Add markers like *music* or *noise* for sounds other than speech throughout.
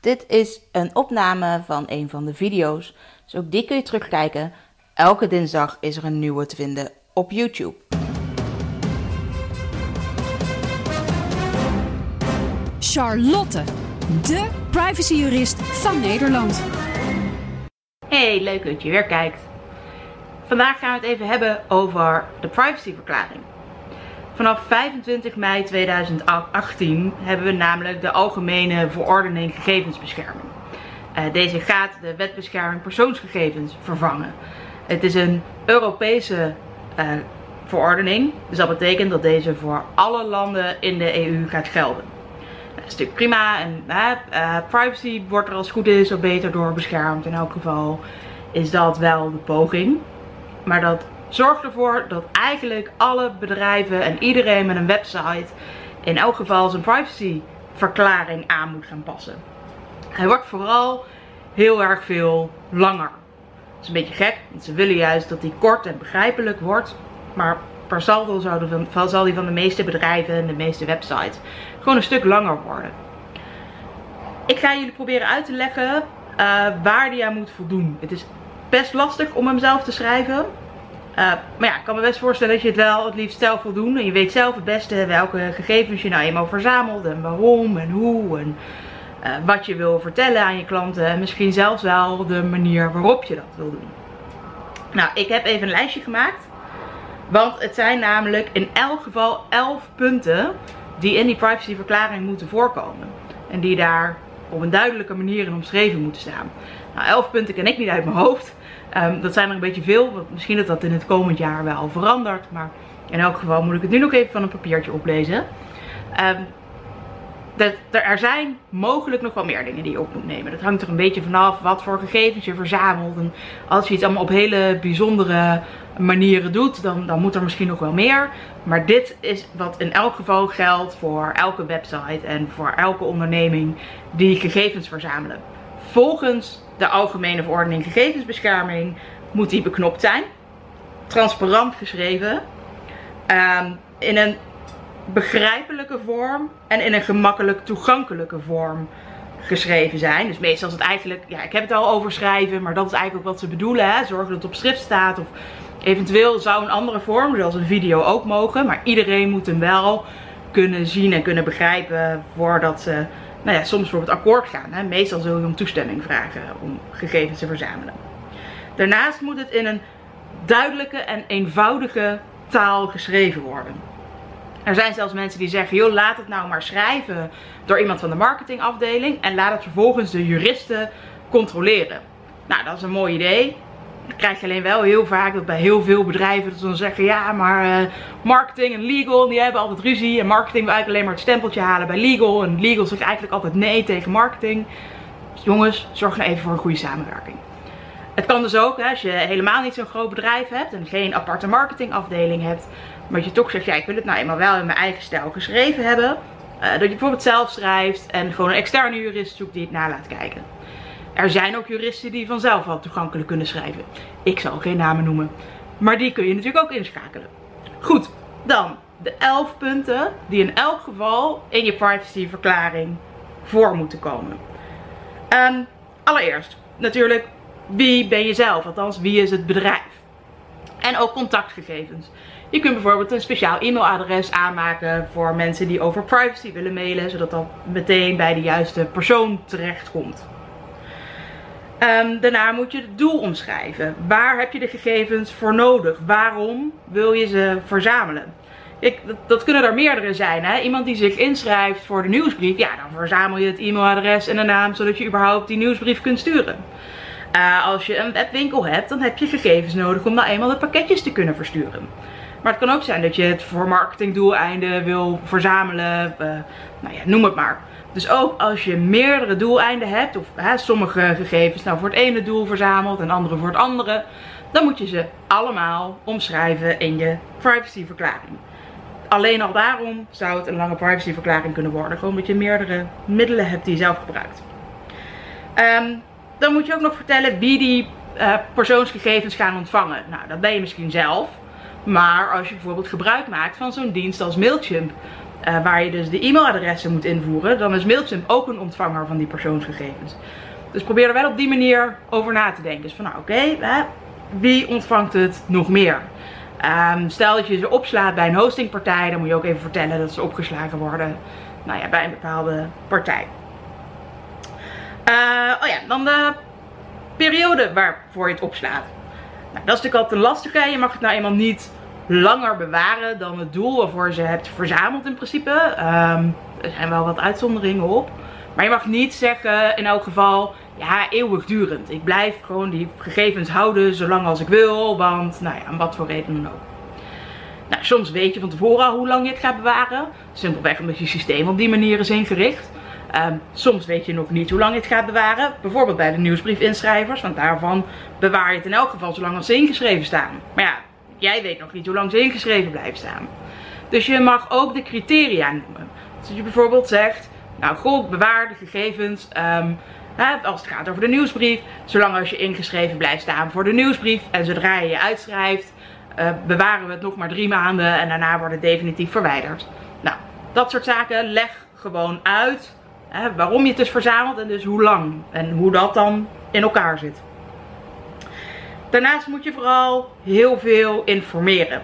Dit is een opname van een van de video's, dus ook die kun je terugkijken. Elke dinsdag is er een nieuwe te vinden op YouTube. Charlotte, de privacyjurist van Nederland. Hey, leuk dat je weer kijkt. Vandaag gaan we het even hebben over de privacyverklaring. Vanaf 25 mei 2018 hebben we namelijk de Algemene Verordening Gegevensbescherming. Uh, deze gaat de Wetbescherming Persoonsgegevens vervangen. Het is een Europese uh, verordening, dus dat betekent dat deze voor alle landen in de EU gaat gelden. Dat is natuurlijk prima en privacy wordt er als het goed is of beter door beschermd. In elk geval is dat wel de poging. Maar dat zorgt ervoor dat eigenlijk alle bedrijven en iedereen met een website in elk geval zijn privacyverklaring aan moet gaan passen. Hij wordt vooral heel erg veel langer. Dat is een beetje gek, want ze willen juist dat hij kort en begrijpelijk wordt. Maar per saldo zal die van de meeste bedrijven en de meeste websites gewoon een stuk langer worden. Ik ga jullie proberen uit te leggen uh, waar die aan moet voldoen. Het is best lastig om hem zelf te schrijven. Uh, maar ja, ik kan me best voorstellen dat je het wel het liefst zelf wil doen. En je weet zelf het beste welke gegevens je nou eenmaal verzamelt. En waarom en hoe. En uh, wat je wil vertellen aan je klanten. En misschien zelfs wel de manier waarop je dat wil doen. Nou, ik heb even een lijstje gemaakt. Want het zijn namelijk in elk geval 11 punten die in die privacyverklaring moeten voorkomen. En die daar op een duidelijke manier in omschreven moeten staan. Nou, 11 punten ken ik niet uit mijn hoofd. Um, dat zijn er een beetje veel. Misschien dat dat in het komend jaar wel verandert. Maar in elk geval moet ik het nu nog even van een papiertje oplezen. Dat, er zijn mogelijk nog wel meer dingen die je op moet nemen. Dat hangt er een beetje vanaf wat voor gegevens je verzamelt. En als je iets allemaal op hele bijzondere manieren doet, dan, dan moet er misschien nog wel meer. Maar dit is wat in elk geval geldt voor elke website en voor elke onderneming die gegevens verzamelen. Volgens de Algemene Verordening Gegevensbescherming moet die beknopt zijn. Transparant geschreven. Um, in een begrijpelijke vorm en in een gemakkelijk toegankelijke vorm geschreven zijn. Dus meestal is het eigenlijk, ja ik heb het al over schrijven, maar dat is eigenlijk ook wat ze bedoelen. Hè? Zorgen dat het op schrift staat of eventueel zou een andere vorm, zoals een video ook mogen. Maar iedereen moet hem wel kunnen zien en kunnen begrijpen voordat ze nou ja, soms voor het akkoord gaan. Hè? Meestal zul je om toestemming vragen om gegevens te verzamelen. Daarnaast moet het in een duidelijke en eenvoudige taal geschreven worden. Er zijn zelfs mensen die zeggen, joh, laat het nou maar schrijven door iemand van de marketingafdeling en laat het vervolgens de juristen controleren. Nou, dat is een mooi idee. Krijg je alleen wel heel vaak dat bij heel veel bedrijven dat ze dan zeggen, ja, maar uh, marketing en legal, die hebben altijd ruzie. En marketing wil eigenlijk alleen maar het stempeltje halen bij legal. En legal zegt eigenlijk altijd nee tegen marketing. Jongens, zorg nou even voor een goede samenwerking. Het kan dus ook, hè, als je helemaal niet zo'n groot bedrijf hebt en geen aparte marketingafdeling hebt, maar dat je toch zegt, ja, ik wil het nou eenmaal wel in mijn eigen stijl geschreven hebben. Uh, dat je bijvoorbeeld zelf schrijft en gewoon een externe jurist zoekt die het na laat kijken. Er zijn ook juristen die vanzelf wel toegankelijk kunnen schrijven. Ik zal geen namen noemen. Maar die kun je natuurlijk ook inschakelen. Goed, dan de 11 punten die in elk geval in je privacyverklaring voor moeten komen. Allereerst, natuurlijk, wie ben je zelf? Althans, wie is het bedrijf? En ook contactgegevens. Je kunt bijvoorbeeld een speciaal e-mailadres aanmaken voor mensen die over privacy willen mailen, zodat dat meteen bij de juiste persoon terechtkomt. Um, daarna moet je het doel omschrijven. Waar heb je de gegevens voor nodig? Waarom wil je ze verzamelen? Ik, dat, dat, kunnen er meerdere zijn. Hè? Iemand die zich inschrijft voor de nieuwsbrief, ja, dan verzamel je het e-mailadres en de naam, zodat je überhaupt die nieuwsbrief kunt sturen. Uh, als je een webwinkel hebt, dan heb je gegevens nodig om nou eenmaal de pakketjes te kunnen versturen. Maar het kan ook zijn dat je het voor marketingdoeleinden wil verzamelen. Uh, nou ja, noem het maar. Dus ook als je meerdere doeleinden hebt, of hè, sommige gegevens nou voor het ene doel verzameld en andere voor het andere, dan moet je ze allemaal omschrijven in je privacyverklaring. Alleen al daarom zou het een lange privacyverklaring kunnen worden. Gewoon omdat je meerdere middelen hebt die je zelf gebruikt. Um, dan moet je ook nog vertellen wie die uh, persoonsgegevens gaan ontvangen. Nou, dat ben je misschien zelf. Maar als je bijvoorbeeld gebruik maakt van zo'n dienst als Mailchimp. Eh, waar je dus de e-mailadressen moet invoeren, dan is Mailchimp ook een ontvanger van die persoonsgegevens. Dus probeer er wel op die manier over na te denken. Dus van nou oké, wie ontvangt het nog meer? Ehm, stel dat je ze opslaat bij een hostingpartij, dan moet je ook even vertellen dat ze opgeslagen worden nou ja, bij een bepaalde partij. Uh, oh ja, dan de periode waarvoor je het opslaat. Nou, dat is natuurlijk altijd een lastige. Je mag het nou eenmaal niet langer bewaren dan het doel waarvoor ze hebt verzameld in principe. Um, er zijn wel wat uitzonderingen op. Maar je mag niet zeggen in elk geval, ja, eeuwigdurend. Ik blijf gewoon die gegevens houden zolang als ik wil, want nou ja, wat voor reden dan ook. Nou, soms weet je van tevoren al hoe lang je het gaat bewaren. Simpelweg omdat je systeem op die manier is ingericht. Um, soms weet je nog niet hoe lang je het gaat bewaren. Bijvoorbeeld bij de nieuwsbriefinschrijvers. Want daarvan bewaar je het in elk geval zolang als ze ingeschreven staan. Maar ja, jij weet nog niet hoe lang ze ingeschreven blijven staan. Dus je mag ook de criteria noemen. Dus dat je bijvoorbeeld zegt, nou goed, bewaar de gegevens um, als het gaat over de nieuwsbrief. Zolang als je ingeschreven blijft staan voor de nieuwsbrief. En zodra je je uitschrijft, uh, bewaren we het nog maar drie maanden. En daarna wordt het definitief verwijderd. Nou, dat soort zaken leg gewoon uit hè, waarom je het dus verzamelt en dus hoe lang. En hoe dat dan in elkaar zit. Daarnaast moet je vooral heel veel informeren.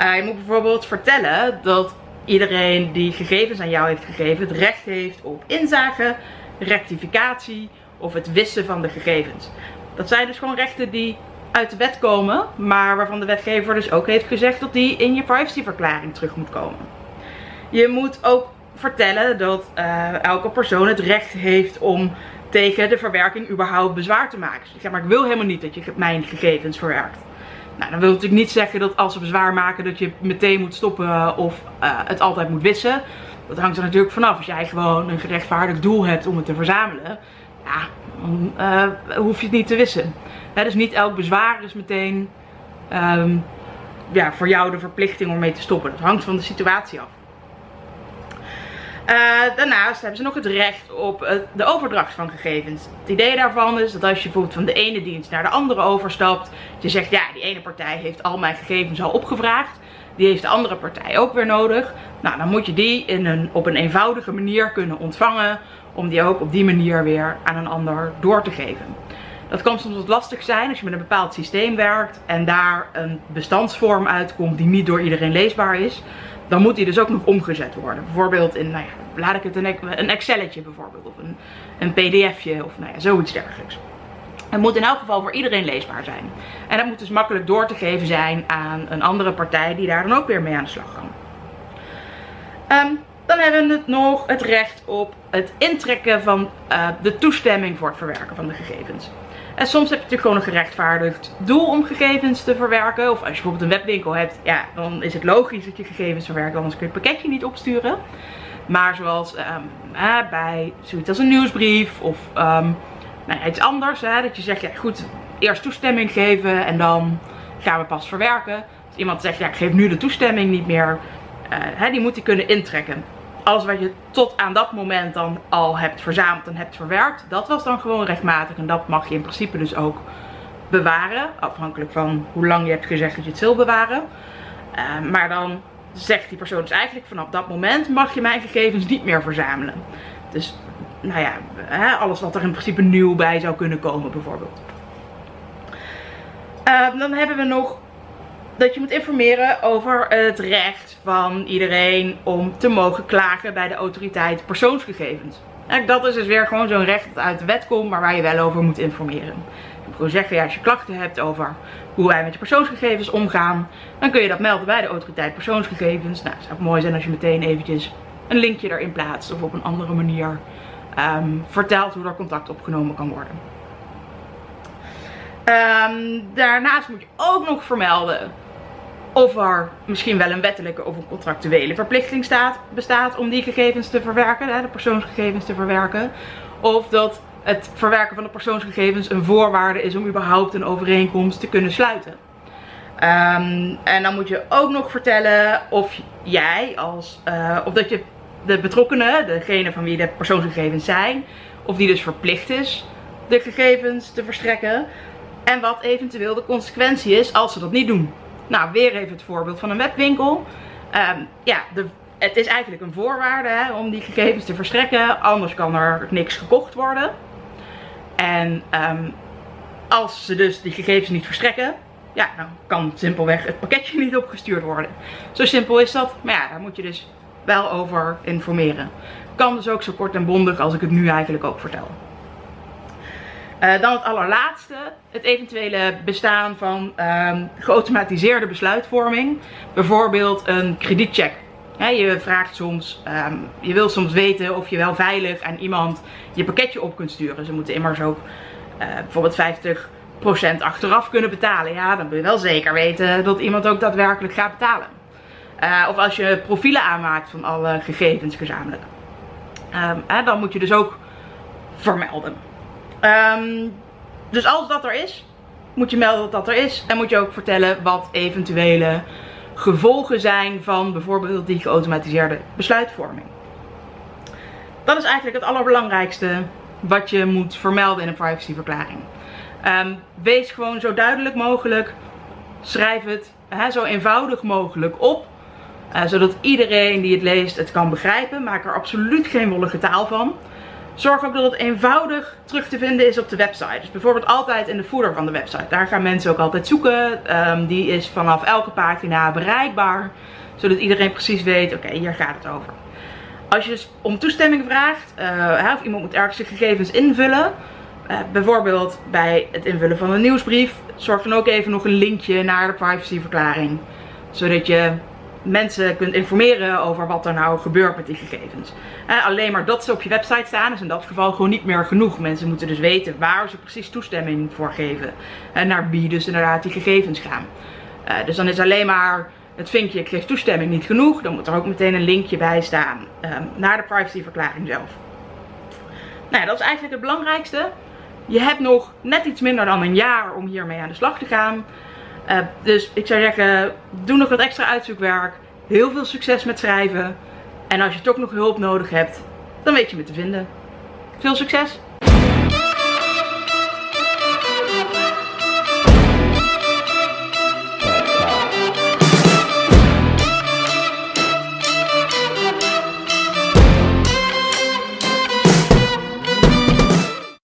Uh, je moet bijvoorbeeld vertellen dat iedereen die gegevens aan jou heeft gegeven het recht heeft op inzage, rectificatie of het wissen van de gegevens. Dat zijn dus gewoon rechten die uit de wet komen, maar waarvan de wetgever dus ook heeft gezegd dat die in je privacyverklaring terug moet komen. Je moet ook vertellen dat uh, elke persoon het recht heeft om tegen de verwerking überhaupt bezwaar te maken. Dus zeg maar, ik wil helemaal niet dat je mijn gegevens verwerkt. Nou, dan wil natuurlijk niet zeggen dat als ze bezwaar maken dat je meteen moet stoppen of uh, het altijd moet wissen. Dat hangt er natuurlijk vanaf. Als jij gewoon een gerechtvaardigd doel hebt om het te verzamelen, ja, dan uh, hoef je het niet te wissen. dus niet elk bezwaar is meteen um, ja, voor jou de verplichting om mee te stoppen. Dat hangt van de situatie af. Uh, daarnaast hebben ze nog het recht op uh, de overdracht van gegevens. Het idee daarvan is dat als je bijvoorbeeld van de ene dienst naar de andere overstapt, je zegt ja, die ene partij heeft al mijn gegevens al opgevraagd, die heeft de andere partij ook weer nodig. Nou, dan moet je die in een, op een eenvoudige manier kunnen ontvangen, om die ook op die manier weer aan een ander door te geven. Dat kan soms wat lastig zijn als je met een bepaald systeem werkt en daar een bestandsvorm uitkomt die niet door iedereen leesbaar is dan moet die dus ook nog omgezet worden. Bijvoorbeeld in, nou ja, laat ik het een, een Excelletje bijvoorbeeld. Of een, een pdfje of nou ja, zoiets dergelijks. Het moet in elk geval voor iedereen leesbaar zijn. En dat moet dus makkelijk door te geven zijn aan een andere partij die daar dan ook weer mee aan de slag kan. Um, dan hebben we het nog het recht op het intrekken van uh, de toestemming voor het verwerken van de gegevens. En soms heb je natuurlijk gewoon een gerechtvaardigd doel om gegevens te verwerken. Of als je bijvoorbeeld een webwinkel hebt, ja, dan is het logisch dat je gegevens verwerkt. Anders kun je het pakketje niet opsturen. Maar zoals um, bij zoiets als een nieuwsbrief of um, nou, iets anders. Hè, dat je zegt, ja goed, eerst toestemming geven en dan gaan we pas verwerken. Als iemand zegt, ja ik geef nu de toestemming niet meer. Uh, hè, die moet die kunnen intrekken alles wat je tot aan dat moment dan al hebt verzameld en hebt verwerkt, dat was dan gewoon rechtmatig. En dat mag je in principe dus ook bewaren. Afhankelijk van hoe lang je hebt gezegd dat je het wil bewaren. Uh, maar dan zegt die persoon dus eigenlijk vanaf dat moment mag je mijn gegevens niet meer verzamelen. Dus nou ja, alles wat er in principe nieuw bij zou kunnen komen bijvoorbeeld. Uh, dan hebben we nog dat je moet informeren over het recht van iedereen om te mogen klagen bij de autoriteit persoonsgegevens. En dat is dus weer gewoon zo'n recht dat uit de wet komt, maar waar je wel over moet informeren. Ik moet gewoon zeggen, ja, als je klachten hebt over hoe wij met je persoonsgegevens omgaan, dan kun je dat melden bij de autoriteit persoonsgegevens. Nou, het zou mooi zijn als je meteen eventjes een linkje erin plaatst of op een andere manier um, vertelt hoe er contact opgenomen kan worden. Um, daarnaast moet je ook nog vermelden of er misschien wel een wettelijke of een contractuele verplichting staat, bestaat om die gegevens te verwerken, de persoonsgegevens te verwerken. Of dat het verwerken van de persoonsgegevens een voorwaarde is om überhaupt een overeenkomst te kunnen sluiten. Um, en dan moet je ook nog vertellen of jij als, uh, of dat je de betrokkenen, degene van wie de persoonsgegevens zijn, of die dus verplicht is de gegevens te verstrekken. En wat eventueel de consequentie is als ze dat niet doen. Nou, weer even het voorbeeld van een webwinkel. Um, ja, de het is eigenlijk een voorwaarde hè, om die gegevens te verstrekken. Anders kan er niks gekocht worden. En ehm, als ze dus die gegevens niet verstrekken, ja, dan kan simpelweg het pakketje *laughs* niet opgestuurd worden. Zo simpel is dat. Maar ja, daar moet je dus wel over informeren. Kan dus ook zo kort en bondig als ik het nu eigenlijk ook vertel. Uh, dan het allerlaatste, het eventuele bestaan van um, geautomatiseerde besluitvorming. Bijvoorbeeld een kredietcheck. je vraagt soms, um, je wil soms weten of je wel veilig aan iemand je pakketje op kunt sturen. Ze moeten immers ook uh, bijvoorbeeld 50% achteraf kunnen betalen. Ja, dan wil je wel zeker weten dat iemand ook daadwerkelijk gaat betalen. Uh, of als je profielen aanmaakt van alle gegevens gezamenlijk. Um, dan moet je dus ook vermelden. Um, dus als dat er is, moet je melden dat dat er is. En moet je ook vertellen wat eventuele gevolgen zijn van bijvoorbeeld die geautomatiseerde besluitvorming. Dat is eigenlijk het allerbelangrijkste wat je moet vermelden in een privacyverklaring. Um, wees gewoon zo duidelijk mogelijk. Schrijf het zo eenvoudig mogelijk op. Uh, zodat iedereen die het leest het kan begrijpen. Maak er absoluut geen wollige taal van. Zorg ook dat het eenvoudig terug te vinden is op de website. Dus bijvoorbeeld altijd in de footer van de website. Daar gaan mensen ook altijd zoeken. Um, die is vanaf elke pagina bereikbaar. Zodat iedereen precies weet, oké, hier gaat het over. Als je dus om toestemming vraagt, uh, of iemand moet ergens gegevens invullen. Uh, bijvoorbeeld bij het invullen van een nieuwsbrief. Zorg dan ook even nog een linkje naar de privacyverklaring. Zodat je mensen kunt informeren over wat er nou gebeurt met die gegevens. Eh, alleen maar dat ze op je website staan is in dat geval gewoon niet meer genoeg. Mensen moeten dus weten waar ze precies toestemming voor geven. En naar wie dus inderdaad die gegevens gaan. Uh, dus dan is alleen maar het vinkje ik geef toestemming niet genoeg. Dan moet er ook meteen een linkje bij staan uh, naar de privacyverklaring zelf. Nou ja, dat is eigenlijk het belangrijkste. Je hebt nog net iets minder dan een jaar om hiermee aan de slag te gaan. Uh, dus ik zou zeggen, doe nog wat extra uitzoekwerk. Heel veel succes met schrijven. En als je toch nog hulp nodig hebt, dan weet je me te vinden. Veel succes!